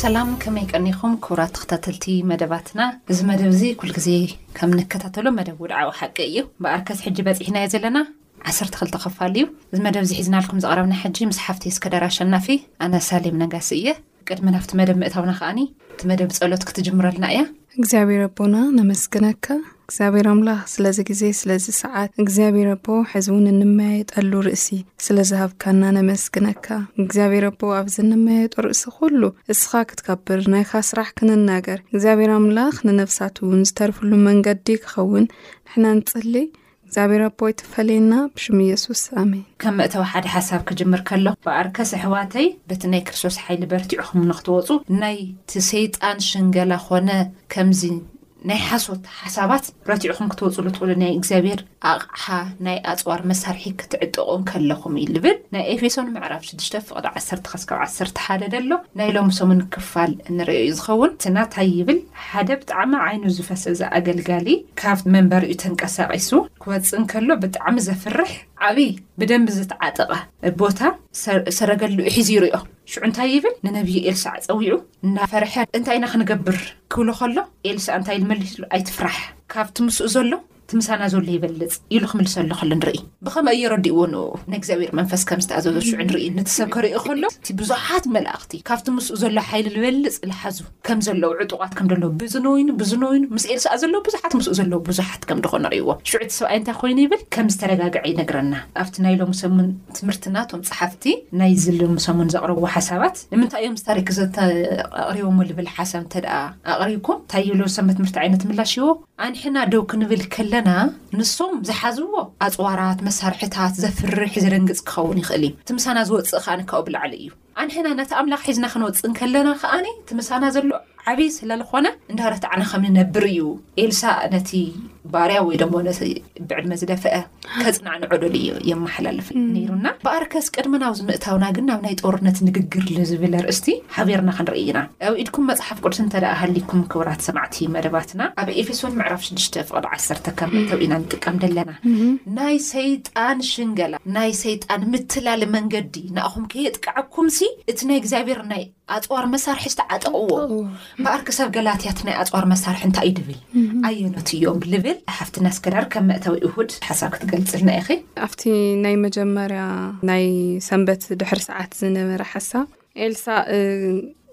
ሰላም ከመይ ቀኒኹም ክቡራት ተኸታተልቲ መደባትና እዚ መደብ እዚ ኩልግዜ ከም ንከታተሎ መደብ ውድዓዊ ሓቂ እዩ እምበኣርከስ ሕጂ በፂሕናዮ ዘለና ዓሰርተ ክልተ ክፋል እዩ እዚ መደብ እዚ ሒዝናልኩም ዝቐረብና ሕጂ ምስ ሓፍተይ እስከዳር ኣሸናፊ ኣነ ሳሌም ነጋሲ እየ ቅድሚ ናብቲ መደብ ምእታውና ከኣኒ እቲ መደብ ጸሎት ክትጅምረልና እያ እግዚኣብሔር ኣቦና ነመስግነካ እግዚኣብሔር ኣምላኽ ስለዚ ግዜ ስለዚ ሰዓት እግዚኣብሔር ኣቦ ሕዚ እውን እንመያየጠሉ ርእሲ ስለ ዝሃብካና ነመስግነካ እግዚኣብሔር ኣቦ ኣብዚ እንመያየጦ ርእሲ ኩሉ እስኻ ክትከብር ናይካ ስራሕ ክንናገር እግዚኣብሔር ኣምላኽ ንነፍሳት እውን ዝተርፍሉ መንገዲ ክኸውን ንሕና ንጽሊ እግዚኣብሔር ኣቦ ይትፈለየና ብሽም ኢየሱስ ኣሜን። ከም መእተዊ ሓደ ሓሳብ ክጅምር ከለኹ ብኣርከስ ኣሕዋተይ በቲ ናይ ክርስቶስ ሓይሊ በርቲዕኹም ንክትወጹ ናይቲ ሰይጣን ሽንገላ ኮነ ከምዚ ናይ ሓሶት ሓሳባት ረቲዕኹም ክትወጽሉ ትኽእሉ ናይ እግዚኣብሔር ኣቕሓ ናይ ኣጽዋር መሳርሒ ክትዕጠቑ ከለኹም እዩ ልብል ናይ ኤፌሶን ምዕራፍ 6 ፍቕዲ 1 ከስካብ 1 ሓደ ደሎ ናይ ሎም ሰሙን ክፋል እንርእዮ እዩ ዝኸውን ትናታይ ይብል ሓደ ብጣዕሚ ዓይኑ ዝፈሰዘ ኣገልጋሊ ካብ መንበሪኡ ተንቀሳቒሱ ክወጽእ እንከሎ ብጣዕሚ ዘፍርሕ ዓቢ ብደምቢ ዝተዓጠቐ ቦታ ሰረገልኡ ሒዙ ይሪኦ። ሽዑ እንታይ ይብል? ንነብዪ ኤልሳዕ ጸዊዑ እናፈርሐ እንታይ ኢና ክንገብር ክብሎ ከሎ ኤልሳዕ እንታይ ኢሉ መሊሱሉ? ኣይትፍራሕ ካብቲ ምስኡ ዘሎ እቲ ምሳና ዘሎ ይበልጽ ኢሉ ክምልሰሉ ከሎ ንርኢ። ብኸመይ እዩ ኣረዲእዎ? ን እግዚኣብሔር መንፈስ ከም ዝተኣዘዞ ሽዑ ንርኢ። ነቲ ሰብ ከርእዮ ከሎ እቲ ብዙሓት መላእኽቲ ካብቲ ምስኡ ዘሎ ሓይሊ ልበልጽ ልሓዙ ከም ዘለዉ ዕጡቓት ከም ደለዉ ብዝንውይኑ ብዝንውይኑ ምስ ኤልሳእ ዘለዉ ብዙሓት ምስኡ ዘለዉ ብዙሓት ከም ድኾኑ ኣርእይዎ። ሽዑ እቲ ሰብኣይ እንታይ ኮይኑ ይብል ከም ዝተረጋግዐ ይነግረና። ኣብቲ ናይ ሎሚ ሰሙን ትምህርትና እቶም ጸሓፍቲ ናይዚ ሎሚ ሰሙን ዘቕረብዎ ሓሳባት ንምንታይ እዮም እዚ ታሪክ እዚ ኣቕሪቦሞ ልብል ሓሳብ እንተድኣ ኣቕሪብኩም እንታይ ይብሉ ሰንበት ትምህርቲ ዓይነት ምላሽ ሂቦ። ኣንሕና ደው ክንብል ከለና ንሶም ዝሓዝዎ ኣጽዋራት፣ መሳርሒታት፣ ዘፍርሕ፣ ዘደንግጽ ክኸውን ይኽእል እዩ። እቲ ምሳና ዝወጽእ ከኣ ካብኡ ብላዕሊ እዩ። ኣንሕና ነቲ ኣምላኽ ሒዝና ክንወጽእ እንከለና ከኣ እቲ ምሳና ዘሎ ዓቢ ስለልኾነ እንዳረታዕና ከም ንነብር እዩ ኤልሳእ ነቲ ባርያ ወይ ደሞ ነቲ ብዕድመ ዝደፈአ ከፅናዕ ንዕዶል እዩ የመሓላልፍ ነይሩና ብኣርከስ ቅድሚ ናብዚ ምእታውና ግን ናብ ናይ ጦርነት ንግግር ዝብል ርእስቲ ሓቢርና ክንርኢ ኢና ኣብ ኢድኩም መፅሓፍ ቅዱስ እንተ ሃሊኩም ክብራት ሰማዕቲ መደባትና ኣብ ኤፌሶን ምዕራፍ 6 ፍቅዲ 1 ካብ ምእተው ኢና ንጥቀም ደለና ናይ ሰይጣን ሽንገላ ናይ ሰይጣን ምትላሊ መንገዲ ንኣኹም ከየጥቅዓኩም ሲ እቲ ናይ እግዚኣብሔር ናይ ኣጽዋር መሳርሒ ዝተዓጠቕዎ እምበኣር ክሳብ ገላትያት ናይ ኣጽዋር መሳርሒ እንታይ እዩ ድብል ኣየኖት እዮም ልብል ሓፍትና እስከዳር ከም መእተዊ እሁድ ሓሳብ ክትገልጽልና ኢኺ ኣብቲ ናይ መጀመርያ ናይ ሰንበት ድሕሪ ሰዓት ዝነበረ ሓሳብ ኤልሳ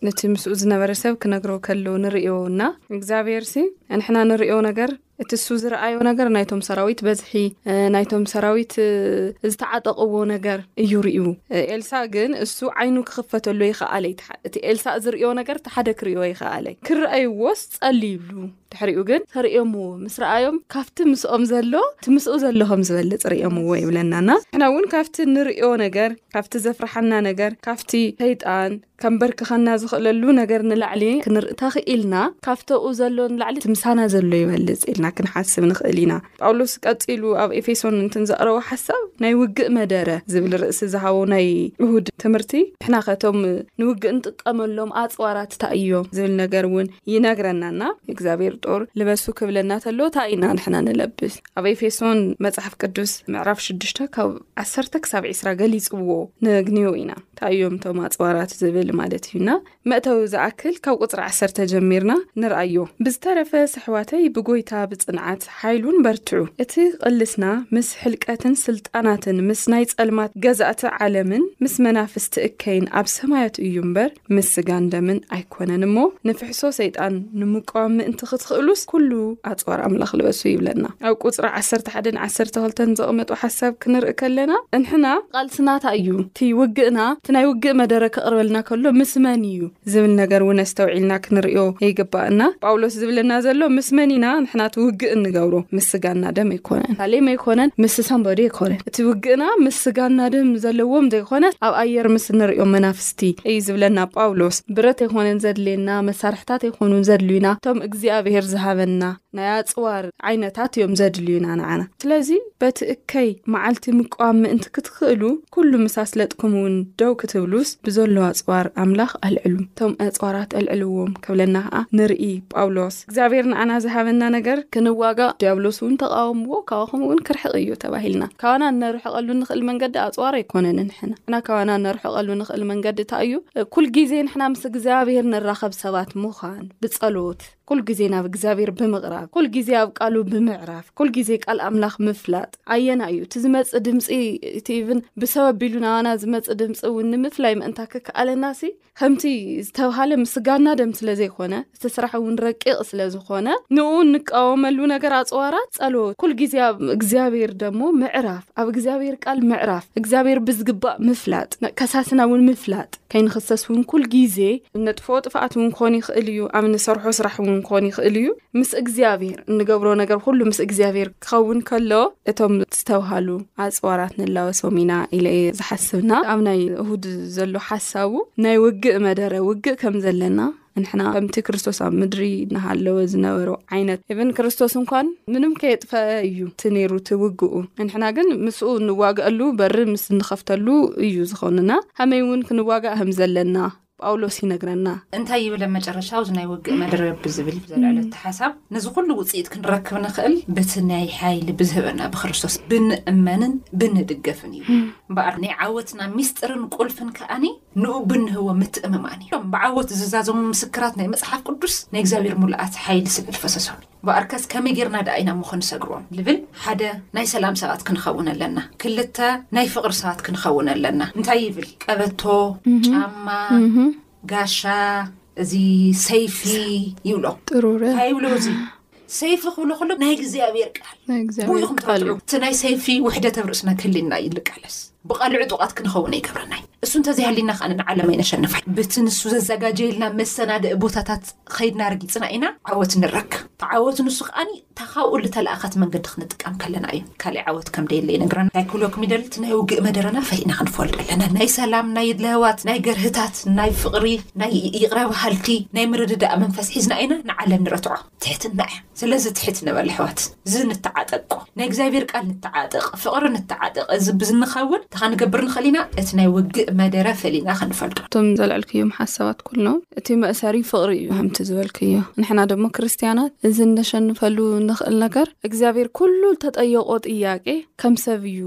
ነቲ ምስኡ ዝነበረ ሰብ ክነግሮ ከሎ ንርእዮ እና እግዚኣብሔር ሲ ንሕና ንርእዮ ነገር እቲ እሱ ዝረኣዮ ነገር ናይቶም ሰራዊት በዝሒ ናይቶም ሰራዊት ዝተዓጠቕዎ ነገር እዩ ርእዩ ኤልሳ ግን እሱ ዓይኑ ክኽፈተሉ ይኸኣለ እቲ ኤልሳ ዝርእዮ ነገር እቲ ሓደ ክርእዮ ይኸኣለ ክረኣይዎስ ጸሊ ይብሉ ድሕሪኡ ግን ተርእዮምዎ ምስ ረኣዮም ካብቲ ምስኦም ዘሎ እቲ ምስኡ ዘሎ ከም ዝበልፅ ርእዮምዎ ይብለናና ንሕና እውን ካብቲ ንርእዮ ነገር ካብቲ ዘፍርሓና ነገር ካብቲ ሰይጣን ከንበርክኸና ዝኽእለሉ ነገር ንላዕሊ ክንርኢ ተኽኢልና ካብተኡ ዘሎ ንላዕሊ ትምሳና ዘሎ ይበልጽ ኢልና ክንሓስብ ንኽእል ኢና ጳውሎስ ቀጺሉ ኣብ ኤፌሶን እንትን ዘቕረቦ ሓሳብ ናይ ውግእ መደረ ዝብል ርእሲ ዝሃቦ ናይ እሁድ ትምህርቲ ንሕና ከቶም ንውግእ እንጥቀመሎም ኣጽዋራት እታ እዮ ዝብል ነገር እውን ይነግረናና እግዚኣብሔር ጦር ልበሱ ክብለና ተሎ እታ ኢና ንሕና ንለብስ ኣብ ኤፌሶን መጽሓፍ ቅዱስ ምዕራፍ ሽዱሽተ ካብ ዓሰርተ ክሳብ ዒስራ ገሊጽዎ ነግንዮ ኢና እንታይ እዮም እቶም ኣፅዋራት ዝብል ማለት እዩና መእተዊ ዝኣክል ካብ ቁፅሪ ዓሰርተ ጀሚርና ንርኣዮ ብዝተረፈ ስሕዋተይ ብጎይታ ብፅንዓት ሓይሉን በርትዑ እቲ ቕልስና ምስ ሕልቀትን ስልጣናትን ምስ ናይ ጸልማት ገዛእቲ ዓለምን ምስ መናፍስቲ እከይን ኣብ ሰማያት እዩ እምበር ምስ ስጋን ደምን ኣይኮነን እሞ ንፍሕሶ ሰይጣን ንምቋም ምእንቲ ክትኽእሉስ ኩሉ ኣጽዋር ኣምላኽ ልበሱ ይብለና ኣብ ቁጽሪ 11 ን 12ን ዘቕመጦ ሓሳብ ክንርኢ ከለና እንሕና ቓልስና እንታይ እዩ እቲ ውግእና እቲ ናይ ውግእ መደረ ከቕርበልና ከሎ ምስ መን እዩ ዝብል ነገር እውን ኣስተውዒልና ክንርእዮ ይግባእና ጳውሎስ ዝብለና ዘሎ ምስ መን ኢና ንሕና እቲ ውግእ እንገብሮ ምስ ስጋና ደም ኣይኮነን ካሌም ኣይኮነን ምስ ሰምበዲ ኣይኮነን እቲ ውግእና ምስ ስጋና ደም ዘለዎም ዘይኮነ ኣብ ኣየር ምስ እንርእዮም መናፍስ እቲ እዩ ዝብለና ጳውሎስ ብረት ኣይኮነን ዘድልየና መሳርሕታት ኣይኮኑን ዘድልዩና እቶም እግዚኣብሔር ዝሃበና ናይ ኣጽዋር ዓይነታት እዮም ዘድልዩና ንዓና ስለዚ በቲ እከይ መዓልቲ ምቅዋም ምእንቲ ክትኽእሉ ኩሉ ምስ ኣስለጥኩም እውን ደው ክትብሉስ ብዘሎ ኣጽዋር ኣምላኽ ኣልዕሉ እቶም ኣጽዋራት ኣልዕልዎም ክብለና ከዓ ንርኢ ጳውሎስ እግዚኣብሔር ንኣና ዝሃበና ነገር ክንዋጋእ ዲያብሎስ እውን ተቃወምዎ ካባኹም እውን ክርሕቕ እዩ ተባሂልና ካባና እነርሕቐሉ ንኽእል መንገዲ ኣፅዋር ኣይኮነን ንሕና እና ካባና እነርሕቐሉ ንኽእል መንገዲ እታ እዩ ኩል ግዜ ንሕና ምስ እግዚኣብሔር ንራኸብ ሰባት ምዃን ብጸሎት ኩል ግዜ ናብ እግዚኣብሔር ብምቕራብ ኩል ግዜ ኣብ ቃሉ ብምዕራፍ ኩል ግዜ ቃል ኣምላኽ ምፍላጥ ኣየና እዩ እቲ ዝመፅእ ድምፂ እቲ ብን ብሰበቢሉ ናባና ዝመፅእ ድምፂ እውን ንምፍላይ ምእንታ ክከኣለና ሲ ከምቲ ዝተብሃለ ምስጋና ደም ስለ ዘይኮነ እቲ ስራሕ እውን ረቂቕ ስለ ዝኾነ ንኡ እንቃወመሉ ነገር ኣፅዋራት ጸሎት ኩል ግዜ ኣብ እግዚኣብሔር ደሞ ምዕራፍ ኣብ እግዚኣብሔር ቃል ምዕራፍ እግዚኣብሔር ብዝግባእ ምፍላጥ ከሳስና እውን ምፍላጥ ከይንኽሰስ እውን ኩል ግዜ እነጥፍኦ ጥፍኣት እውን ክኾን ይኽእል እዩ ኣብ እንሰርሖ ስራሕ እውን ክኾን ይኽእል እዩ ምስ እግዚኣብሔር እንገብሮ ነገር ኩሉ ምስ እግዚኣብሔር ክኸውን ከሎ እቶም ዝተብሃሉ ኣፅዋራት ንላወሶም ኢና ኢለ የ ዝሓስብና ኣብ ናይ እሁድ ዘሎ ሓሳቡ ናይ ውግእ መደረ ውግእ ከም ዘለና ንሕና ከምቲ ክርስቶስ ኣብ ምድሪ እናሃለወ ዝነበሩ ዓይነት እብን ክርስቶስ እንኳን ምንም ከየጥፈ እዩ እቲ ነይሩ እቲ ውግኡ ንሕና ግን ምስኡ እንዋግአሉ በሪ ምስ እንኸፍተሉ እዩ ዝኾንና ሃመይ እውን ክንዋጋእ ከም ዘለና ጳውሎስ ይነግረና። እንታይ ይብል ኣብ መጨረሻ ኣብዚ ናይ ውግእ መደረብ ብዝብል ብዘልዕለ እቲ ሓሳብ ነዚ ኩሉ ውፅኢት ክንረክብ ንኽእል በቲ ናይ ሓይሊ ብዝህበና ብክርስቶስ ብንእመንን ብንድገፍን እዩ እምበኣር ናይ ዓወትና ሚስጥርን ቁልፍን ከዓኒ ንኡ ብንህቦ ምትእምማን እዩ እቶም ብዓወት ዝዛዘሙ ምስክራት ናይ መፅሓፍ ቅዱስ ናይ እግዚኣብሔር ሙሉኣት ሓይሊ ስለዝፈሰሶም እዩ እምበኣርከስ ከመይ ጌርና ደኣ ኢና እሞ ክንሰግሮም ልብል ሓደ ናይ ሰላም ሰባት ክንኸውን ኣለና ክልተ ናይ ፍቕሪ ሰባት ክንኸውን ኣለና እንታይ ይብል ቀበቶ ጫማ ጋሻ እዚ ሰይፊ ይብሎ እንታይ ይብሎ እዚ ሰይፊ ክብሉ ከሎ ናይ እግዚኣብሔር ቃል ብይኹም ትረትዑ እቲ ናይ ሰይፊ ውሕደተ ብርእስና ክህልና እዩ ንቃለስ ብቃልዕ ጡቓት ክንኸውን ኣይገብረናይ እሱ እንተዘይሃሊና ከዓ ንዓለም ኣይነሸንፋይ ብቲ ንሱ ዘዘጋጀየልና መሰናድኢ ቦታታት ኸይድና ረጊፅና ኢና ዓወት ንረክብ። ዓወት ንሱ ኸዓ እታ ኻብኡ ልተለኣኸት መንገዲ ኽንጥቀም ከለና እዩ። ካሊእ ዓወት ከምደየለ ይነግረና። ናይ ኮሎክሚደል እቲ ናይ ውግእ መደረና ፈሊጥና ኽንፈልጦ ኣለና። ናይ ሰላም፣ ናይ ለህዋት፣ ናይ ገርህታት፣ ናይ ፍቕሪ፣ ናይ ይቕረ በሃልቲ፣ ናይ ምርድዳእ መንፈስ ሒዝና ኢና ንዓለም ንረትዖ። ትሕትና እያ። ስለዚ ትሕት ንበል ኣሕዋት፣ እዚ ንተዓጠቆ ናይ እግዚኣብሔር ቃል ንተዓጠቅ፣ ፍቅሪ ንተዓጠቅ፣ እዚ ብዝንኸውን እንታይ ክንገብር ንኽእል ኢና እቲ ናይ ውግእ መደረ ፈሊና ክንፈልጦ። እቶም ዘልዐልክዮም ሓሳባት ኩሎም እቲ መእሰሪ ፍቅሪ እዩ ከምቲ ዝበልክዮ ንሕና ደሞ ክርስትያናት እዚ እነሸንፈሉ እንኽእል ነገር እግዚኣብሔር ኩሉ ልተጠየቆ ጥያቄ ከም ሰብ እዩ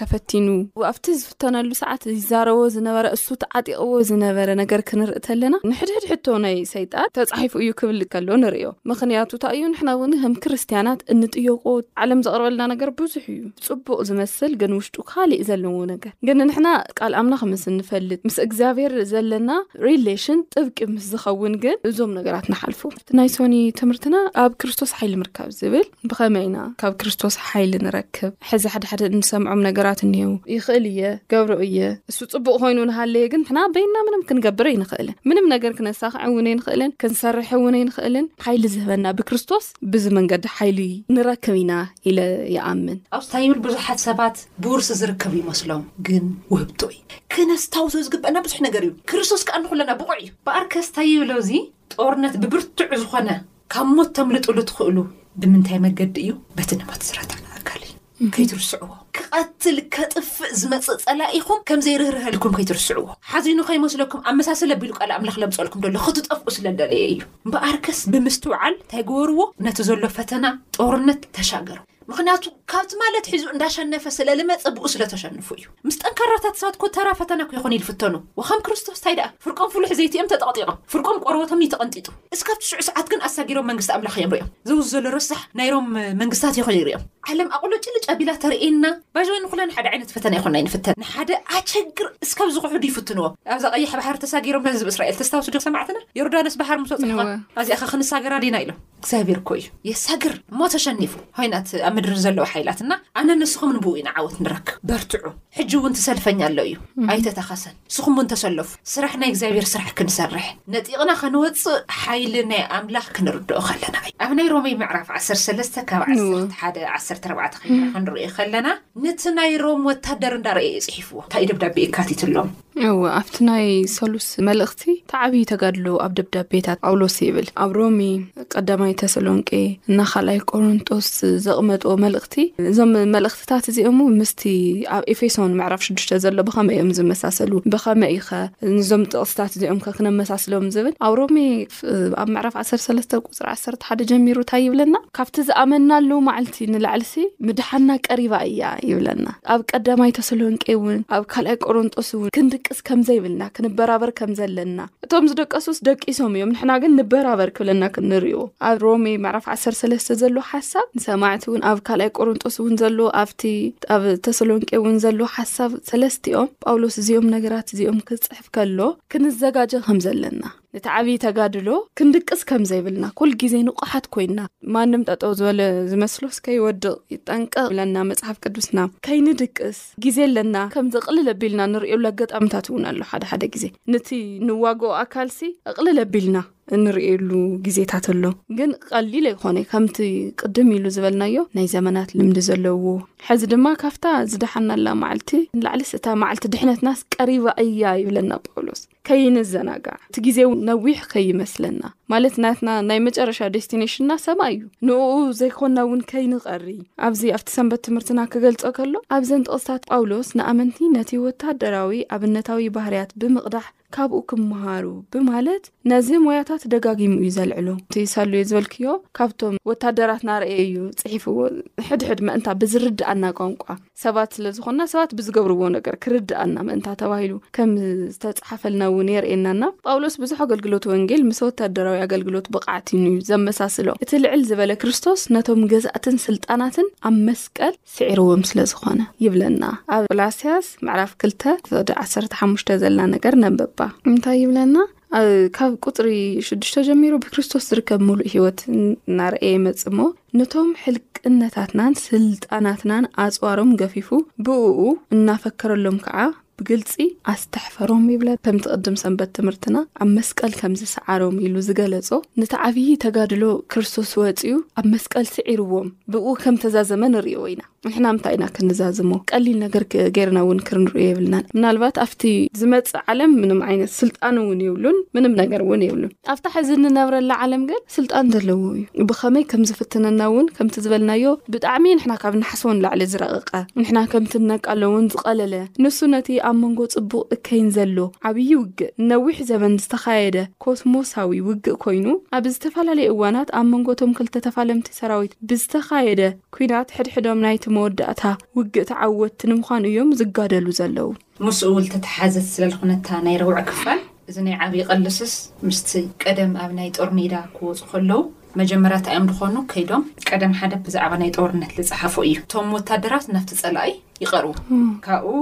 ተፈቲኑ ኣብቲ ዝፍተነሉ ሰዓት ይዛረቦ ዝነበረ እሱ ተዓጢቕዎ ዝነበረ ነገር ክንርኢ ተለና ንሕድሕድ ሕቶ ናይ ሰይጣን ተጻሒፉ እዩ ክብል ከሎ ንርእዮ ምክንያቱ እንታይ እዩ ንሕና እውን ከም ክርስትያናት እንጥየቆ ዓለም ዘቕርበልና ነገር ብዙሕ እዩ ጽቡቕ ዝመስል ግን ውሽጡ ካሊእ ዘለዎ ነገር ግን ንሕና ቃል ኣምላኽ ምስ እንፈልጥ ምስ እግዚኣብሔር ዘለና ሪሌሽን ጥብቂ ምስ ዝኸውን ግን እዞም ነገራት ንሓልፉ እቲ ናይ ሶኒ ትምህርትና ኣብ ክርስቶስ ሓይሊ ምርካብ ዝብል ብኸመይ ኢና ካብ ክርስቶስ ሓይሊ ንረክብ? ሕዚ ሓደ ሓደ እንሰምዖም ነገራት እኒሄው ይኽእል እየ ገብሮ እየ እሱ ጽቡቕ ኮይኑ ንሃለየ ግን ንሕና በይና ምንም ክንገብር ኣይንኽእልን ምንም ነገር ክነሳኽዕ እውን ኣይንኽእልን ክንሰርሕ እውን ኣይንኽእልን ሓይሊ ዝህበና ብክርስቶስ ብዚ መንገዲ ሓይሊ ንረክብ ኢና ኢለ ይኣምን ኣብስታ ይብል ብዙሓት ሰባት ብውርሲ ዝርከብ ይመስሎም ግን ውህብቶ እዩ ክነስታውሶ ዝግበአና ብዙሕ ነገር እዩ ክርስቶስ ከዓ ንኩለና ብቑዕ እዩ በኣርከስታ ይብሎ እዚ ጦርነት ብብርቱዕ ዝኾነ ካብ ሞት ተምልጥሉ ትኽእሉ ብምንታይ መገዲ እዩ? በቲ ንሞት ዝረታዕና ኣካል እዩ። ከይትርስዕዎ። ክቐትል ከጥፍእ ዝመጽእ ጸላኢኹም ከም ዘይርህርሀልኩም ከይትርስዕዎ። ሓዚኑ ከይመስለኩም ኣመሳስል ኣቢሉ ቃል ኣምላኽ ለምጸልኩም ደሎ ክትጠፍኡ ስለ ዝደለየ እዩ። እምበኣርከስ ብምስትውዓል እንታይ ግበርዎ ነቲ ዘሎ ፈተና ጦርነት ተሻገሩ። ምክንያቱ ካብ ትማሊ ኣትሒዙ እንዳሸነፈ ስለ ልመጸ ብኡ ስለ ተሸንፉ እዩ። ምስ ጠንካራታት ሰባት እኮ ተራ ፈተና እኮ ይኮን ይልፍተኑ ወከም ክርስቶስ እንታይ ደኣ ፍርቆም ፍሉሕ ዘይቲ እዮም ተጠቕጢቕም ፍርቆም ቆርበቶምኒ ተቐንጢጡ እስካብቲ ሽዑ ሰዓት ግን ኣሳጊሮም መንግስቲ ኣምላኽ እዮም ሪኦም ዘውዚ ዘሎ ረሳሕ ናይ ሮም መንግስታት እዩ ኮይኑ ሪኦም ዓለም ኣቑሎጭልጭ ኣቢላ ተርእየና ባይዘወይ ንኩለን ሓደ ዓይነት ፈተና ይኮና ይንፍተን ንሓደ ኣቸግር እስካብ ዝኹሕዱ ይፍትንዎ ኣብዛ ቀይሕ ባሕሪ ተሳጊሮም ህዝቢ እስራኤል ተስታውሱ ዶ ሰማዕትና ዮርዳኖስ ባሕር ምስ ወጽሕኻ ኣዚኣኸ ክንሳገራ ዲና ኢሎም እግዚኣብሔር እኮ እዩ የሳግር እሞ ተሸኒፉ ኋይናት ኣብ ምድሪ ንዘለዉ ሓይላት እና ኣነ ንስኹም ንብኡ ኢና ዓወት ንረክብ በርትዑ ሕጂ እውን ትሰልፈኛ ኣሎ እዩ ኣይተተኸሰን ንስኹም እውን ተሰለፉ ስራሕ ናይ እግዚኣብሔር ስራሕ ክንሰርሕ ነጢቕና ከንወፅእ ሓይሊ ናይ ኣምላኽ ክንርድኦ ከለና እዩ ኣብ ናይ ሮሜ ምዕራፍ 13 ካብ 11 14 ኸይና ክንርኢ ከለና ነቲ ናይ ሮም ወታደር እንዳርኤ እዩ ፅሒፍዎ እንታይ ደብዳቤ የካቲትሎም እወ ኣብቲ ናይ ሰሉስ መልእኽቲ እቲ ዓብዪ ተጋድሎ ኣብ ደብዳቤታት ጳውሎስ ይብል ኣብ ሮሜ ቀዳማይ ተሰሎንቄ እና ካልኣይ ቆሮንጦስ ዘቕመጦ መልእኽቲ እዞም መልእኽትታት እዚኦሙ ምስቲ ኣብ ኤፌሶን ምዕራፍ ሽዱሽተ ዘሎ ብኸመይ እዮም ዝመሳሰሉ ብኸመይ እዩኸ ንዞም ጥቕስታት እዚኦም ከ ክነመሳስሎም ዝብል ኣብ ሮሜ ኣብ ምዕራፍ ዓሰርተ ሰለስተ ቁጽሪ ዓሰርተ ሓደ ጀሚሩ ታይ ይብለና ካብቲ ዝኣመናሉ ማዕልቲ ንላዕልሲ ምድሓና ቀሪባ እያ ይብለና ኣብ ቀዳማይ ተሰሎንቄ እውን ኣብ ካልኣይ ቆሮንጦስ እውን ክንድቅስ ከምዘይብልና ክንበራበር ከምዘለና እቶም ዝደቀሱስ ደቂሶም እዮም ንሕና ግን ንበራበር ክብለና ክንሪኦ ኣብ ሮሜ ምዕራፍ ዓሰርተ ሰለስተ ዘሎ ሓሳብ ንሰማዕቲ እውን ኣብ ካልኣይ ቆሮንጦስ እውን ዘሎ ኣብቲ ኣብ ተሰሎንቄ እውን ዘሎ ሓሳብ ሰለስቲኦም ጳውሎስ እዚኦም ነገራት እዚኦም ክፅሕፍ ከሎ ክንዘጋጀ ከምዘለና ነቲ ዓብዪ ተጋድሎ ክንድቅስ ከም ዘይብልና ኩል ግዜ ንቑሓት ኮይንና ማንም ጠጠው ዝበለ ዝመስሎስ ከይወድቕ ይጠንቀቕ ብለና መፅሓፍ ቅዱስና ከይንድቅስ ግዜ ኣለና ከምዚ እቕልል ኣቢልና ንሪእሉ ኣጋጣሚታት እውን ኣሎ ሓደ ሓደ ግዜ ነቲ ንዋግኦ ኣካልሲ እቕልል ኣቢልና እንርእየሉ ግዜታት ኣሎ ግን ቀሊል ኣይኮነ ከምቲ ቅድም ኢሉ ዝበልናዮ ናይ ዘመናት ልምዲ ዘለዎ ሕዚ ድማ ካብታ ዝደሓናላ መዓልቲ ንላዕሊስ እታ መዓልቲ ድሕነትናስ ቀሪባ እያ ይብለና ጳውሎስ ከይንዘናጋዕ እቲ ግዜ እውን ነዊሕ ከይመስለና ማለት ናትና ናይ መጨረሻ ዴስቲኔሽንና ሰማይ እዩ ንኡ ዘይኮና እውን ከይንቐሪ ኣብዚ ኣብቲ ሰንበት ትምህርትና ክገልጾ ከሎ ኣብዘን ጥቕስታት ጳውሎስ ንኣመንቲ ነቲ ወተሃደራዊ ኣብነታዊ ባህርያት ብምቕዳሕ ካብኡ ክምሃሩ ብማለት ነዚ ሞያታት ደጋጊሙ እዩ ዘልዕሉ እቲ ሰሉ ዩ ዝበልክዮ ካብቶም ወታደራት ናርኤ እዩ ፅሒፍዎ ሕድሕድ መእንታ ብዝርድኣና ቋንቋ ሰባት ስለ ዝኾንና ሰባት ብዝገብርዎ ነገር ክርድኣና ምእንታ ተባሂሉ ከም ዝተጽሓፈልና እውን የርእየናና ጳውሎስ ብዙሕ ኣገልግሎት ወንጌል ምስ ወታደራዊ ኣገልግሎት ብቕዓትን እዩ ዘመሳስሎ እቲ ልዕል ዝበለ ክርስቶስ ነቶም ገዛእትን ስልጣናትን ኣብ መስቀል ስዒርዎም ስለ ዝኾነ ይብለና ኣብ ቆላስያስ ምዕራፍ 2 ወደ 15 ዘላ ነገር ነንበባ እንታይ ይብለና ካብ ቁፅሪ ሽዱሽተ ጀሚሩ ብክርስቶስ ዝርከብ ምሉእ ህይወት እናረእየ ይመጽእ እሞ ነቶም ሕልቅነታትናን ስልጣናትናን ኣፅዋሮም ገፊፉ ብእኡ እናፈከረሎም ከዓ ብግልፂ ኣስተሕፈሮም ይብለ ከምቲ ቅድም ሰንበት ትምህርትና ኣብ መስቀል ከም ዝሰዓሮም ኢሉ ዝገለጾ ነቲ ዓብዪ ተጋድሎ ክርስቶስ ወፅኡ ኣብ መስቀል ስዒርዎም ብኡ ከም ተዛዘመ ንርእዮ ኢና ንሕና እንታይ ኢና ክንዛዝሞ ቀሊል ነገር ገርና እውን ክንርእዮ የብልናን ምናልባት ኣብቲ ዝመፅእ ዓለም ምንም ዓይነት ስልጣን እውን የብሉን ምንም ነገር እውን የብሉን ኣብታ ሕዚ እንነብረላ ዓለም ግን ስልጣን ዘለዎ እዩ ብኸመይ ከም ዝፍትነና እውን ከምቲ ዝበልናዮ ብጣዕሚ ንሕና ካብ ንሓስቦ ንላዕሊ ዝረቐቐ ንሕና ከምቲ ነቃሎ እውን ዝቐለለ ንሱ ነቲ ኣብ መንጎ ፅቡቕ እከይን ዘሎ ዓብዪ ውግእ ነዊሕ ዘበን ዝተኻየደ ኮስሞሳዊ ውግእ ኮይኑ ኣብ ዝተፈላለየ እዋናት ኣብ መንጎቶም ክልተ ተፋለምቲ ሰራዊት ብዝተኻየደ ኩናት ሕድሕዶም ናይቲ መወዳእታ ውግእ ተዓወትቲ ንምዃን እዮም ዝጋደሉ ዘለዉ። ምስኡ እውን ዝተተሓሓዘት ስለልኾነታ ናይ ረቡዕ ክፋል እዚ ናይ ዓብይ ቐልስስ ምስቲ ቀደም ኣብ ናይ ጦር ሜዳ ክወፁ ከለዉ መጀመርያ ታይ እዮም ዝኾኑ ከይዶም ቀደም ሓደ ብዛዕባ ናይ ጦርነት ልፀሓፎ እዩ እቶም ወታደራት ናፍቲ ፀላኢ ይቐርቡ ካብኡ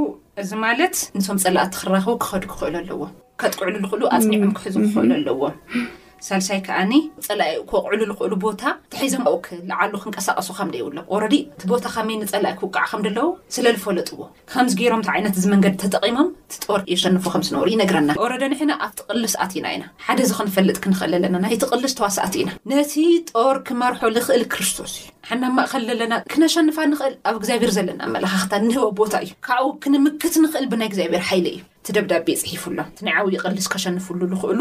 እዚ ማለት ንቶም ፀላእቲ ክራኸቡ ክኸዱ ክኽእሉ ኣለዎም። ከጥቅዕሉ ዝኽእሉ ኣፅኒዖም ክሕዙ ክኽእሉ ኣለዎም። ሳልሳይ ከዓኒ ፀላኢ ክወቕዕሉ ዝኽእሉ ቦታ ተሒዞም ኣብኡ ክለዓሉ ክንቀሳቐሱ ከም ዘይብሎም ኦረዲ እቲ ቦታ ከመይ ንፀላኢ ክውቃዕ ከም ዘለዎ ስለ ዝፈለጥዎ ከምዚ ገይሮም እቲ ዓይነት እዚ መንገዲ ተጠቒሞም እቲ ጦር የሸንፉ ከም ዝነበሩ ይነግረና። ኦረደ ንሕና ኣብቲ ቅልስ ኣቲና ኢና። ሓደ እዚ ክንፈልጥ ክንኽእል ኣለና ናይቲ ቅልስ ተዋሳእቲ ኢና። ነቲ ጦር ክመርሖ ዝኽእል ክርስቶስ እዩ። ንሕና ኣብ ማእኸል ዘለና ክነሸንፋ ንኽእል ኣብ እግዚኣብሔር ዘለና ኣመለኻኽታ እንህቦ ቦታ እዩ። ካብኡ ክንምክት ንኽእል ብናይ እግዚኣብሔር ሓይሊ እዩ። እቲ ደብዳቤ ጽሒፉሎም እቲ ናይ ዓውዲ ቅልስ ከሸንፍሉ ዝኽእሉ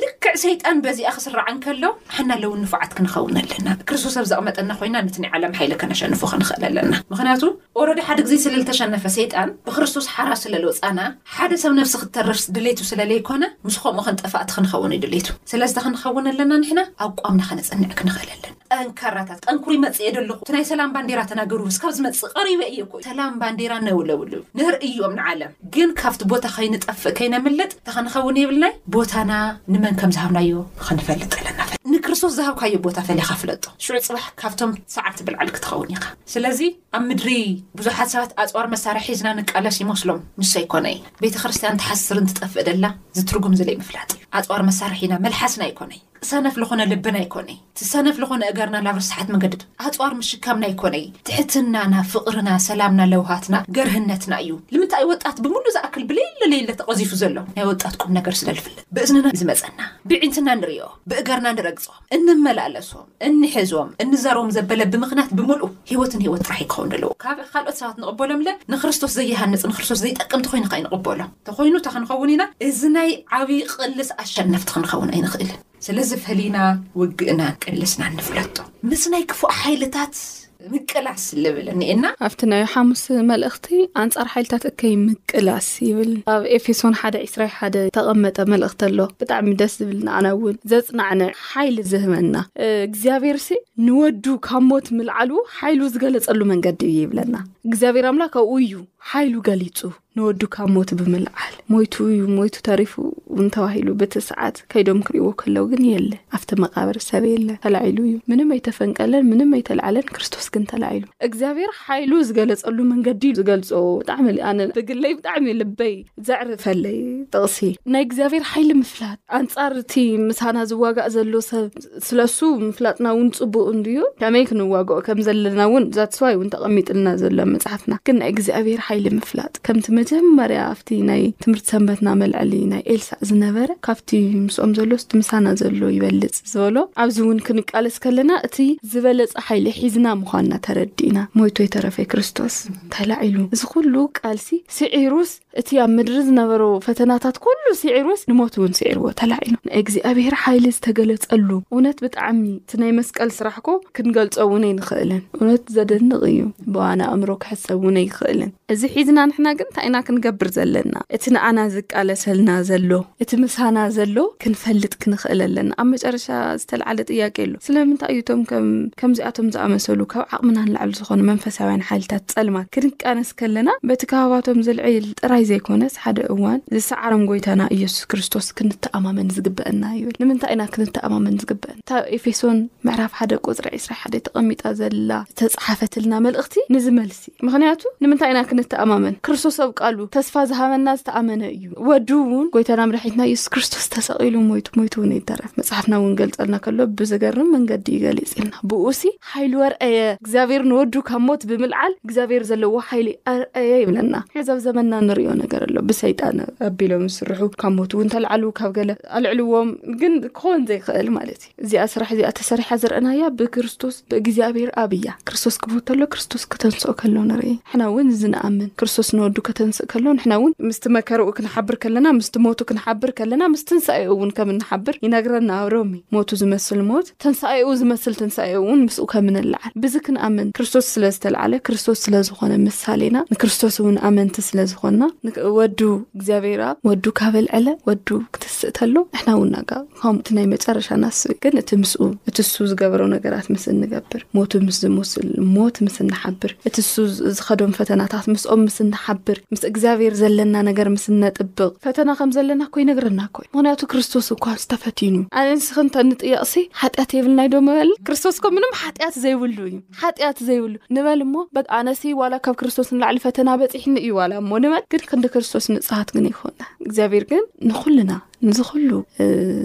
ልክዕ ሰይጣን በዚኣ ክስራዕ እንከሎ ሓና ለውን ንፉዓት ክንኸውን ኣለና ክርስቶስ ኣብ ዘቕመጠና ኮይና ነቲ ናይ ዓለም ሓይለ ከነሸንፎ ክንኽእል ኣለና ምክንያቱ ኦረዲ ሓደ ግዜ ስለ ዝተሸነፈ ሰይጣን ብክርስቶስ ሓራ ስለ ለውጻና ሓደ ሰብ ነፍሲ ክተርፍ ድሌቱ ስለ ለይኮነ ምስ ከምኡ ክንጠፋእቲ ክንኸውን እዩ ድሌቱ ስለዚ ክንኸውን ኣለና ንሕና ኣቋምና ከነጽንዕ ክንኽእል ኣለና ጠንካራታት ጠንክሩ ይመጽእ እየ ደለኹ እቲ ናይ ሰላም ባንዴራ ተናገሩ እስካብ ዝመጽእ ቀሪበ እየ እኮ ሰላም ባንዴራ ነውለውሉ ንርእዮም ንዓለም ግን ካብቲ ቦታ ከይንጠፍእ ከይነምልጥ ተኸንኸውን የብልናይ ቦታና ንመን ከም ዝሃብናዮ ክንፈልጥ ኣለና ንክርስቶስ ዝሃብካዮ ቦታ ፈሊኻ ፍለጦ ሽዑ ፅባሕ ካብቶም ሰዓርቲ ብልዓል ክትኸውን ኢኻ ስለዚ ኣብ ምድሪ ብዙሓት ሰባት ኣፅዋር መሳርሒ ሒዝና ንቃለስ ይመስሎም ንሱ ኣይኮነይ ቤተ ክርስትያን ትሓስርን ትጠፍእ ደላ ዝትርጉም ዝለይ ምፍላጥ እዩ ኣፅዋር መሳርሒ ኢና መልሓስና ኣይኮነይ ሰነፍ ልኾነ ልብና ይኮነይ እቲ ሰነፍ ልኾነ እገርና ላብ ርስሓት መንገዲ ኣጽዋር ምሽካምና ይኮነይ ትሕትናና ፍቅርና ሰላምና ለውሃትና ገርህነትና እዩ ልምንታይ ወጣት ብምሉ ዝኣክል ብሌለ ሌለ ተቀዚፉ ዘሎ ናይ ወጣት ቁም ነገር ስለ ልፍልጥ ብእዝንና ዝመጸና ብዒንትና ንርዮ ብእገርና ንረግጾ እንመላለሶ እንሕዞም እንዛሮም ዘበለ ብምክናት ብምልኡ ሂወት ን ሂወት ጥራሕ እዩ ክኸውን ደለዎ ካብ ካልኦት ሰባት ንቅበሎም እለ ንክርስቶስ ዘይሃንጽ ንክርስቶስ ዘይጠቅም ተኾይኑ ከኣ ንቅበሎ ተኾይኑ እታ ክንኸውን ኢና እዚ ናይ ዓቢ ቕልስ ኣሸነፍቲ ክንኸውን ኣይንኽእልን ስለዚ ፈሊና ውግእናን ቅልስናን ንፍለጦ ምስ ናይ ክፉእ ሓይልታት ምቅላስ ልብል እኒኤና። ኣብቲ ናይ ሓሙስ መልእኽቲ ኣንጻር ሓይልታት እከይ ምቅላስ ይብል ኣብ ኤፌሶን ሓደ ዒስራይ ሓደ ተቐመጠ መልእኽቲ ኣሎ ብጣዕሚ ደስ ዝብል ንኣና እውን ዘጽናዕንዕ ሓይሊ ዝህበና እግዚኣብሔር ሲ ንወዱ ካብ ሞት ምልዓሉ ሓይሉ ዝገለጸሉ መንገዲ እዩ ይብለና እግዚኣብሔር ኣምላክ ኣብኡ እዩ ሓይሉ ገሊጹ ንወዱ ካብ ሞት ብምልዓል ሞይቱ እዩ ሞይቱ ተሪፉ እውን ተባሂሉ በቲ ሰዓት ከይዶም ክርእዎ ከለው ግን የለ ኣብቲ መቃብር ሰብ የለ ተላዒሉ እዩ ምንም ኣይተፈንቀለን ምንም ኣይተልዓለን ክርስቶስ ግን ተላዒሉ እግዚኣብሔር ሓይሉ ዝገለጸሉ መንገዲ እዩ ዝገልጾ ብጣዕሚ ኣነ ብግለይ ብጣዕሚ ልበይ ዘዕርፈለይ ጥቕሲ ናይ እግዚኣብሔር ሓይሊ ምፍላጥ ኣንጻር እቲ ምሳና ዝዋጋእ ዘሎ ሰብ ስለሱ ምፍላጥና እውን ጽቡቅ እንድዩ ከመይ ክንዋግኦ ከም ዘለና እውን ዛትስዋይ እውን ተቐሚጥልና ዘሎ መጽሓፍና ግን ናይ እግዚኣብሔር ሓይሊ ምፍላጥ ከምቲ መጀመርያ ኣብቲ ናይ ትምህርቲ ሰንበትና መልዐሊ ናይ ኤልሳእ ዝነበረ ካብቲ ምስኦም ዘሎ ስቲ ምሳና ዘሎ ይበልጽ ዝበሎ ኣብዚ እውን ክንቃለስ ከለና እቲ ዝበለጸ ሓይሊ ሒዝና ምዃንና ተረዲእና ሞይቶ የተረፈ ክርስቶስ ተላዒሉ እዚ ኩሉ ቃልሲ ስዒሩስ እቲ ኣብ ምድሪ ዝነበሮ ፈተናታት ኩሉ ስዒሩስ ንሞት እውን ስዒርዎ ተላዒሉ ናይ እግዚኣብሔር ሓይሊ ዝተገለጸሉ እውነት ብጣዕሚ እቲ ናይ መስቀል ስራሕኮ ክንገልጾ እውን ኣይንኽእልን እውነት ዘደንቕ እዩ ብዋና ኣእምሮ ክሕሰብ እውን ኣይኽእልን እዚ ሒዝና ንሕና ግን እንታይ ኢና ክንገብር ዘለና እቲ ንኣና ዝቃለሰልና ዘሎ እቲ ምሳና ዘሎ ክንፈልጥ ክንኽእል ኣለና። ኣብ መጨረሻ ዝተልዓለ ጥያቄ ኣሎ። ስለምንታይ እዩ እቶም ከምዚኣቶም ዝኣመሰሉ ካብ ዓቕምና ንላዕሊ ዝኾኑ መንፈሳውያን ሓይልታት ጸልማት ክንቃነስ ከለና በቲ ካባባቶም ዝልዕል ጥራይ ዘይኮነስ ሓደ እዋን ዝሰዓሮም ጎይታና ኢየሱስ ክርስቶስ ክንተኣማመን ዝግበአና ይብል። ንምንታይ ኢና ክንተኣማመን ዝግበአና? እታ ኤፌሶን ምዕራፍ ሓደ ቁጽሪ 21 ተቐሚጣ ዘላ ዝተጻሓፈትልና መልእኽቲ ንዚ መልሲ ምኽንያቱ ንምንታይ ኢና ክንተኣማመን ክርስቶስ ኣብ ቃሉ ተስፋ ዝሃበና ዝተኣመነ እዩ ወዱ እውን ጎይታና መድሒትና የሱስ ክርስቶስ ተሰቒሉ ሞይቱ ሞይቱ እውን ይተረፍ መፅሓፍና እውን ገልፀልና ከሎ ብዘገርም መንገዲ እዩ ገሊፅ ኢልና ብኡሲ ሓይሉ ኣርአየ እግዚኣብሔር ንወዱ ካብ ሞት ብምልዓል እግዚኣብሔር ዘለዎ ሓይሊ ኣርአየ ይብለና ሕዚ ኣብ ዘመንና ንሪኦ ነገር ኣሎ ብሰይጣን ኣቢሎም ዝስርሑ ካብ ሞት እውን ተልዓሉ ካብ ገለ ኣልዕልዎም ግን ክኾን ዘይክእል ማለት እዚኣ ስራሕ እዚኣ ተሰሪሓ ዝረእናያ ብክርስቶስ ብእግዚኣብሔር ኣብ እያ። ክርስቶስ ክሞት ከሎ ክርስቶስ ከተንስኦ ከሎ ንርኢ ንሕና እውን እዚ ንኣምን ክርስቶስ ንወዱ ከተንስእ ከሎ ንሕና እውን ምስቲ መከርኡ ክንሓብር ከለና ምስቲ ሞቱ ክንሓብር ከለና ምስ ትንሳኤኡ እውን ከም እንሓብር ይነግረና ኣብ ሮሜ ሞቱ ዝመስል ሞት ተንሳኤኡ ዝመስል ትንሳኤኡ እውን ምስኡ ከም ንለዓል ብዚ ክንኣምን ክርስቶስ ስለ ዝተለዓለ ክርስቶስ ስለ ዝኾነ ምሳሌና ንክርስቶስ እውን ኣመንቲ ስለ ዝኾንና ወዱ እግዚኣብሔር ኣብ ወዱ ካበልዐለ ወዱ ክትስእ ተሎ ንሕና እውን ናጋ ከምኡ እቲ ናይ መጨረሻ ናስብ ግን እቲ ምስኡ እቲ እሱ ዝገበረው ነገራት ምስ እንገብር ሞቱ ምስ ዝሙስል ሞት ምስ እንሓብር እቲ እሱ ዝኸዶም ፈተናታት ምስኦም ምስ እንሓብር ምስ እግዚኣብሔር ዘለና ነገር ምስ እነጥብቕ ፈተና ከም ዘለና እኮ ይነግረና እኮ ምክንያቱ ክርስቶስ እኳ ዝተፈትኑ ኣነ ንስኺ እንተ ንጥየቕሲ ሓጢኣት የብልናይ ዶ ምበል ክርስቶስ እኮ ምንም ሓጢኣት ዘይብሉ እዩ ሓጢኣት ዘይብሉ ንበል እሞ በቃ ኣነሲ ዋላ ካብ ክርስቶስ ንላዕሊ ፈተና በፂሕኒ እዩ ዋላ እሞ ንበል ግን ክንዲ ክርስቶስ ንፅሃት ግን ይኮና እግዚኣብሔር ግን ንኩልና ንዚ ኩሉ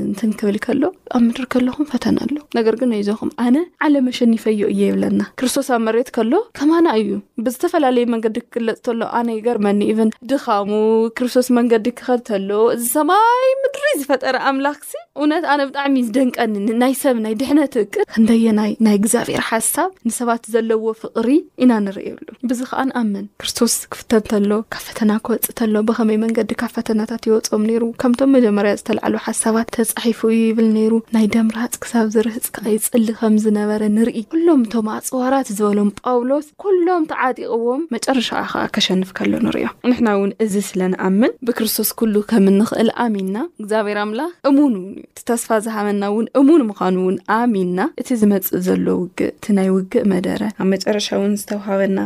እንትን ክብል ከሎ ኣብ ምድሪ ከለኹም ፈተና ኣሎ ነገር ግን ኣይዞኹም ኣነ ዓለም ኣሸኒፈዮ እየ ይብለና ክርስቶስ ኣብ መሬት ከሎ ከማና እዩ ብዝተፈላለየ መንገዲ ክግለፅ ተሎ ኣነ ይገርመኒ ኢቨን ድኻሙ ክርስቶስ መንገዲ ክኸድ ተሎ እዚ ሰማይ ምድሪ ዝፈጠረ ኣምላክ ሲ እውነት ኣነ ብጣዕሚ ዝደንቀኒ ናይ ሰብ ናይ ድሕነት እቅድ ክንደየናይ ናይ እግዚኣብሔር ሓሳብ ንሰባት ዘለዎ ፍቅሪ ኢና ንርእየሉ ብዚ ኸኣ ንኣምን፣ ክርስቶስ ክፍተን ተሎ፣ ካብ ፈተና ክወጽእ ተሎ ብኸመይ መንገዲ ካብ ፈተናታት ይወጽኦም ነይሩ? ከምቶም መጀመርያ ዝተላዕሉ ሓሳባት ተጻሒፉ እዩ ይብል ነይሩ፣ ናይ ደም ርሃጽ ክሳብ ዝርህጽ ከኣ ይጽሊ ከም ዝነበረ ንርኢ። ኩሎም እቶም ኣጽዋራት ዝበሎም ጳውሎስ ኩሎም ተዓጢቕዎም መጨረሻኣ ከኣ ከሸንፍ ከሎ ንርእዮ። ንሕና እውን እዚ ስለ ንኣምን ብክርስቶስ ኩሉ ከም እንኽእል ኣሚንና እግዚኣብሔር ኣምላኽ እሙን እውን እዩ። እቲ ተስፋ ዝሃበና እውን እሙን ምዃኑ እውን ኣሚንና እቲ ዝመጽእ ዘሎ ውግእ እቲ ናይ ውግእ መደረ ኣብ መጨረሻ እውን ዝተውሃበና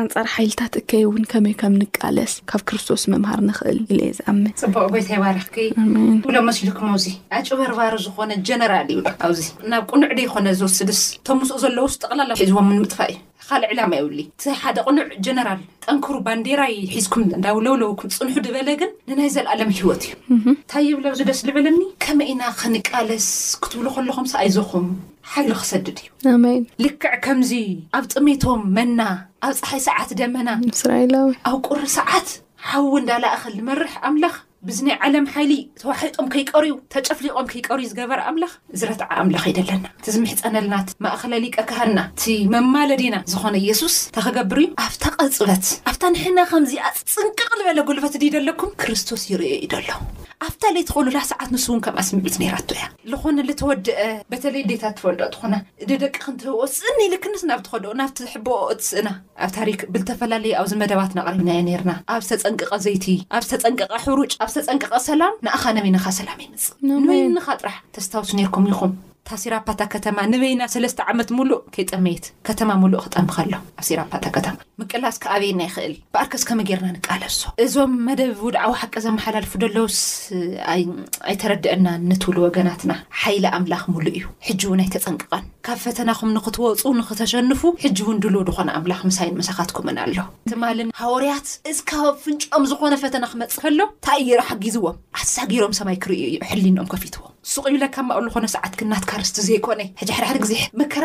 ኣንጻር ሓይልታት እከይ እውን ከመይ ከም ንቃለስ ካብ ክርስቶስ ምምሃር ንኽእል ኢለ እየ ዝኣምን። ጽቡቅ ጎይታ ይባርኽኪ ብሎ መስልክሞ እዚ ኣጭበርባሪ ዝኾነ ጀነራል እዩ ኣብዚ ናብ ቁኑዕ ደይኮነ ዝወስድስ እቶም ምስኡ ዘለውስ ጠቅላላ ሒዝዎም ንምጥፋእ እዩ። ኻልእ ዕላማ የብሉይ እቲ ሓደ ቅኑዕ ጀነራል ጠንክሩ ባንዴራይ ሒዝኩም እንዳውለውለውኩም ፅንሑ ድበለ ግን ንናይ ዘልኣለም ሂወት እዩ ታይ ይብል ኣብዚ ደስ ልብልኒ ከመይ ኢና ኽንቃለስ ክትብሉ ኸለኹምስ ኣይዞኹም ሓይሉ ኽሰድድ እዩ ኣሜን ልክዕ ከምዚ ኣብ ጥሜቶም መና ኣብ ፀሓይ ሰዓት ደመና እስራኤላዊ ኣብ ቁሪ ሰዓት ሓዊ እንዳላእኸ ልመርሕ ኣምላኽ ብዚ ናይ ዓለም ሓይሊ ተዋሒጦም ከይቀርዩ ተጨፍሊቖም ከይቀርዩ ዝገበረ ኣምላኽ እዚ ረትዓ ኣምላኽ ይደለና እቲ ዝምሕጸነልና እቲ ማእኸላይ ሊቀ ካህንና እቲ መማለዲና ዝኾነ ኢየሱስ እንታይ ክገብር እዩ ኣብታ ቅጽበት ኣብታ ንሕና ከምዚኣ ጽንቅቕ ልበለ ጉልበት ድዩ ደለኩም ክርስቶስ ይርእዮ እዩ ደሎ ኣብታ ለይቲ ኮኑላ ሰዓት ንሱ እውን ከምኣ ስምዒት ነይራቶ እያ ዝኾነ ልተወድአ በተለይ ዴታት ትፈልዶ ትኾና ንደቅኽን ትህብኦ ስእን ኢልክንስ ናብ ትኸድኦ ናብቲ ዝሕብኦ እትስእና ኣብ ታሪክ ብልተፈላለየ ኣብዚ መደባትና ኣቅሪብናዮ ነይርና ኣብ ዝተጸንቀቀ ዘይቲ ኣብ ዝተጸንቀቀ ሑሩጭ ኣብ ዝተጸንቀቀ ሰላም ንኣኻ ነበይንኻ ሰላም የምጽእ ንበይንኻ ጥራሕ ተስታውሱ ነይርኩም ኢኹም እታ ሲራፓታ ከተማ ንበይና ሰለስተ ዓመት ሙሉእ ከይጠመየት ከተማ ሙሉእ ክጠም ከሎ ኣብ ሲራፓታ ከተማ ምቅላስ ክኣበየና ይኽእል በኣርከስ ከመይ ጌርና ንቃለሶ እዞም መደብ ውድዓዊ ሓቂ ዘመሓላልፉ ደለውስ ኣይተረድእናን ንትብሉ ወገናትና ሓይሊ ኣምላኽ ሙሉእ እዩ ሕጂ እውን ኣይተጸንቀቀን ካብ ፈተናኹም ንኽትወጹ ንኽተሸንፉ ሕጂ ውን ድሉው ድኾነ ኣምላኽ ምሳይን ምሳኻትኩምን ኣሎ። ትማሊ ንሃወርያት እስካብ ኣብ ፍንጭኦም ዝኾነ ፈተና ክመጽእ ከሎ ታይ እዩ ጌሩ ሓጊዝዎም? ኣሳጊሮም ሰማይ ክርእዩ እዩ ሕሊንኦም ከፊትዎም። ሱቕ ይብለካ እምባ ኣብ ልኾነ ሰዓት ግን ናትካ ርስቲ ዘይኮነ ሕጂ ሓደ ሓደ ግዜ መከራ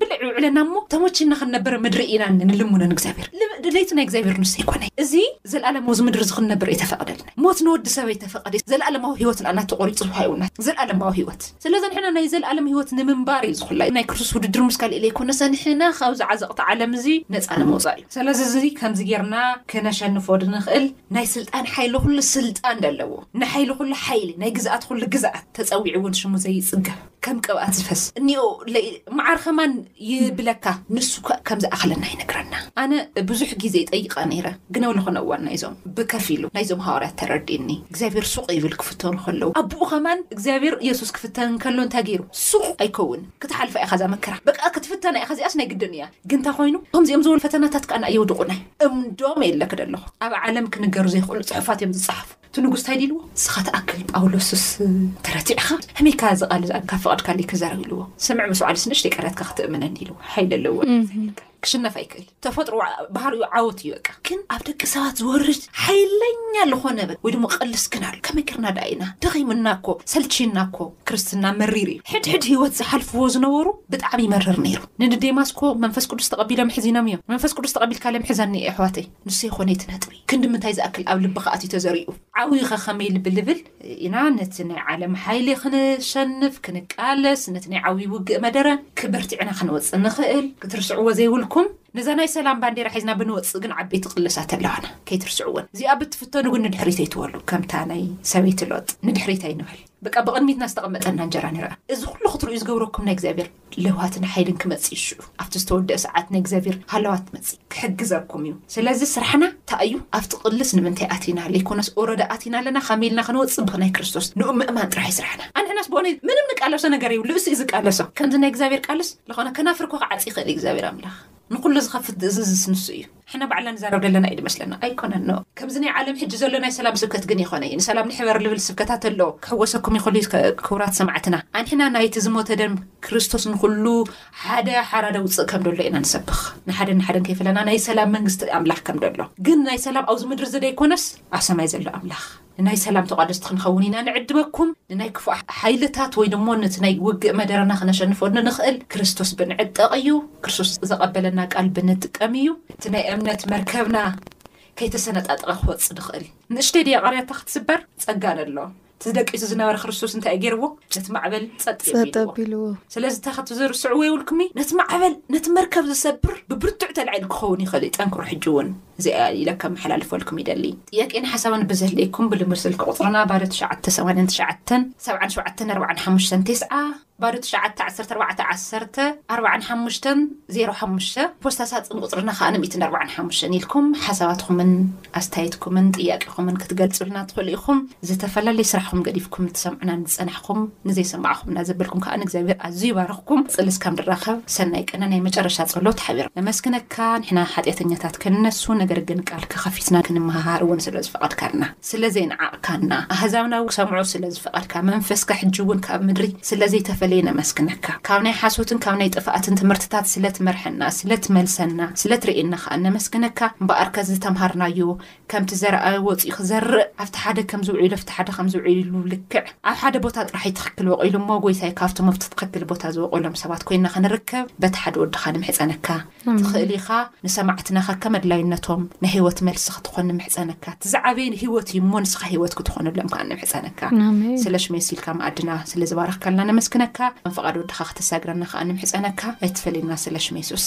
ብልዕ ይውዕለና እሞ ተመቺና ክንነብር ምድሪ ኢና ንልምኖ ንእግዚኣብሔር ልብ ድሌት ናይ እግዚኣብሔር ንሱ ኣይኮነ እዚ ዘልኣለማዊ እዚ ምድሪ እዚ ክንነብር እይተፈቐደልና ሞት ንወዲ ሰብ ኣይተፈቐደ ዘልኣለማዊ ህይወት ንኣና ተቖሪጹ ሃይውና ዘልኣለማዊ ህይወት ስለዚ ንሕና ናይ ዘለኣለም ህይወት ንምንባር እዩ ዝኩላይ ናይ ክርስቶስ ውድድር ምስ ካልእ ለይኮነሰ ንሕና ካብዚ ዓዘቕቲ ዓለም እዚ ነጻ ንምውጻእ እዩ ሰለዚ እዚ ከምዚ ጌርና ክነሸንፎ ድንክእል ናይ ስልጣን ሓይሊ ኩሉ ስልጣን ደለዎ ንሓይሊ ኩሉ ሓይሊ ናይ ግዝኣት ኩሉ ግዝኣት ተጸዊዑ እውን ሽሙ ዘይጽገብ ከም ቅብኣት ዝፈስ እኒኦ ለይ መዓር ከማን ይብለካ ንሱ ከእ ከም ዝኣኽለና ይነግረና። ኣነ ብዙሕ ግዜ ጠይቀ ነይረ ግን ኣብ ልኾነ እዋን ናይዞም ብከፊሉ ናይዞም ሃዋርያት ተረዲእኒ እግዚኣብሔር ሱቅ ይብል ክፍተኑ ከለዉ ኣቡኡ ከማን እግዚኣብሔር የሱስ ክፍተን እንከሎ እንታይ ገይሩ ሱቅ ኣይከውን ክትሓልፋ ኢኻ እዛ መከራ በቃ ክትፍተና ኢኻ እዚኣስ ናይ ግድን እያ ግን እንታይ ኮይኑ ከምዚኦም ዝበሉ ፈተናታት ከኣ ንኣየውድቁናይ እምዶም የለ ክደለኹ ኣብ ዓለም ክንገሩ ዘይኽእሉ ጽሑፋት እዮም ዝጽሓፉ እቲ ንጉስ እንታይ ድዩ ኢልዎ? ንስኻ ትኣክል ጳውሎስስ ተረቲዕኻ? ከመይ ከኣ እዚ ቓል እዚ ካብ ፈቐድካለይ ክዛረብ ኢልዎ። ስምዕ ምስ በዓልስ ንእሽተይ ቃላት ከኣ ክትእምነኒ ኢልዎ። ሓይሊ ኣለዎ እግዚኣብሄር። ክሽነፍ ኣይክእልን። ተፈጥሮ ባህሪኡ ዓወት እዩ በቃ። ግን ኣብ ደቂ ሰባት ዝወርድ ሓይለኛ ልኾነ ወይ ድማ ቅልስ ግን ኣሎ። ከመይ ጌርና ደኣ ኢና? ደኺሙና እኮ፣ ሰልችዩና እኮ። ክርስትና መሪር እዩ። ሕድሕድ ህይወት ዝሓልፍዎ ዝነበሩ ብጣዕሚ ይመርር ነይሩ። ንንዴማስ እኮ መንፈስ ቅዱስ ተቐቢሎም ሕዚኖም እዮም። መንፈስ ቅዱስ ተቐቢልካለ ምሕዛኒ እዩ ኣሕዋተይ። ንሱ የኾነይ እቲ ነጥቢ ክንዲ ምንታይ ዝኣክል ኣብ ልብኻ ኣትዩ ተዘሪኡ? ዓውዩኸ ከመይ ልቢ ልብል ኢና ነቲ ናይ ዓለም ሓይሊ ክንሸንፍ ክንቃለስ ነቲ ናይ ዓውዩ ውግእ መደረ ክበርቲዕና ክንወጽእ ንኽእል ክትርስዕዎ ዘይብልኩም ነዛ ናይ ሰላም ባንዴራ ሒዝና ብንወጽእ ግን ዓበይቲ ቅለሳት ኣለዋና ከይትርስዕወን እዚኣ ብትፍተኑ ግን ንድሕሪት ኣይትበሉ ከምታ ናይ ሰበይቲ ሎጥ ንድሕሪት ኣይንበል በቃ ብቕድሚትና ዝተቐመጠና እንጀራ ንርኣ እዚ ኩሉ ክትርእዩ ዝገብረኩም ናይ እግዚኣብሔር ለውሃትን ሓይልን ክመጽእ እዩ ሽዑ ኣብቲ ዝተወደእ ሰዓት ናይ እግዚኣብሔር ሃለዋት ትመጽእ እዩ ክሕግዘኩም እዩ ስለዚ ስራሕና ታይ እዩ ኣብቲ ቅልስ ንምንታይ ኣቲና ለይኮነስ ኦረዲ ኣቲና ኣለና ከመይ ኢልና ክንወጽእ ብክናይ ክርስቶስ ንኡ ምእማን ጥራሕ እዩ ስራሕና ኣንሕናስ ብሆነ ምንም ንቃለሶ ነገር የብሉ እሱ እዩ ዝቃለሶ ከምዚ ናይ እግዚኣብሔር ቃልስ ለኮነ ከናፍር እኳ ክዓጽ ይክእል እዩ እግዚኣብሔር ኣምላክ ንኩሉ ዝከፍት ዝእዝዝስ ንሱ እዩ። ሕነ ባዕልና ንዛረብ ደለና እዩ ድመስለና ኣይኮነን ን ከምዚ ናይ ዓለም ሕጂ ዘሎ ናይ ሰላም ስብከት ግን ይኮነ እዩ ንሰላም ንሕበር ልብል ስብከታት ኣሎ ክሕወሰኩም ይክል እዩ ክብራት ሰማዕትና ኣንሕና ናይቲ ዝሞተ ደም ክርስቶስ ንኩሉ ሓደ ሓራ ደውጽእ ከም ደሎ ኢና ንሰብኽ ንሓደ ንሓደን ከይፈለና ናይ ሰላም መንግስቲ ኣምላኽ ከም ደሎ ግን ናይ ሰላም ኣብዚ ምድሪ እዚ ደይኮነስ ኣብ ሰማይ ዘሎ ኣምላኽ ንናይ ሰላም ተቋደስቲ ክንኸውን ኢና ንዕድመኩም፣ ንናይ ክፉእ ሓይልታት ወይ ድሞ ነቲ ናይ ውግእ መደረና ክነሸንፎ እንንኽእል ክርስቶስ ብንዕጠቕ እዩ፣ ክርስቶስ ዘቐበለና ቃል ብንጥቀም እዩ፣ እቲ ናይ እምነት መርከብና ከይተሰነጣጠቐ ክወጽእ ንኽእል፣ ንእሽተይ ድያ ቀርያታ ክትስበር ጸጋ ነሎ፣ እቲ ደቂሱ ዝነበረ ክርስቶስ እንታይ እዩ ጌርዎ ነቲ ማዕበል ጸጥ የቢልዎ፣ ስለዚ እንታይ ክትዝርስዕዎ የብልኩምይ ነቲ ማዕበል ነቲ መርከብ ዝሰብር ብብርቱዕ ተላዒሉ ክኸውን ይኽእል እዩ፣ ጠንክሩ ሕጂ ውን። እዚኣ ኢለ ከመሓላልፈልኩም ይደሊ። ጥያቄን ሓሳብን ብዘድልየኩም ብልሙድ ስልኪ ቁጽርና ባዶ ትሽዓተ ሰማንያን ትሽዓተን ሰብዓን ሸውዓተን ኣርብዓን ሓሙሽተን ቴስዓ፣ ባዶ ትሽዓተ ዓሰርተ ኣርባዕተ ዓሰርተ ኣርብዓን ሓሙሽተን ዜሮ ሓሙሽተ፣ ፖስታ ሳጽን ቁጽርና ከኣ ን ሚእትን ኣርብዓን ሓሙሽተን ኢልኩም ሓሳባትኩምን ኣስታይትኩምን ጥያቄኹምን ክትገልጹልና ትኽእሉ ኢኹም። ዝተፈላለየ ስራሕኹም ገዲፍኩም ንትሰምዑና ንዝጸናሕኩም ንዘይሰማዕኹምና ዘበልኩም ከኣ ንእግዚኣብሄር ኣዝዩ ይባርኽኩም። ጽል እስካብ ንራኸብ ሰናይ ቅነ ናይ መጨረሻ ጸሎት ሓቢርና ነመስግነካ። ካ ንሕና ሓጢኣተኛታት ክንነሱ ነገር ግን ቃልካ ከፊትና ክንመሃሃር እውን ስለ ዝፈቐድካልና ስለ ዘየንዓቕካና ኣህዛብና ክሰምዑ ስለ ዝፈቐድካ መንፈስካ ሕጂ እውን ካብ ምድሪ ስለ ዘይተፈለየ ነመስግነካ ካብ ናይ ሓሶትን ካብ ናይ ጥፍኣትን ትምህርትታት ስለ ትመርሐና ስለ ትመልሰና ስለ ትርእየና ከኣ ነመስግነካ እምበኣር ከዚ ዝተምሃርናዮ ከምቲ ዘርኣዩ ወጺኡ ክዘርእ ኣብቲ ሓደ ከም ዝውዒሉ ኣብቲ ሓደ ከም ዝውዒሉ ልክዕ ኣብ ሓደ ቦታ ጥራሕ'ዩ ትኽክል ወቒሉ እሞ ጎይታይ ካብቶም ኣብቲ ትኽክል ቦታ ዝወቐሎም ሰባት ኮይና ክንርከብ በቲ ሓደ ወድኻ ንምሕጸነካ ትኽእል ኢኻ ንሰማዕትና ከከም ኣድላይነቶም ናይ ህይወት መልሲ ክትኾን ንምሕጸነካ እቲ ዝዓበየ ህይወት እዩ እሞ ንስኻ ህይወት ክትኾነሎም ከኣ ንምሕጸነካ ስለሽ መሲልካ መኣድና ስለ ዝባረኽካልና ነመስግነካ ከም ፍቓድ ወድኻ ክተሳግረና ከኣ ንምሕጸነካ ኣይትፈለየና ስለሽ መሱስ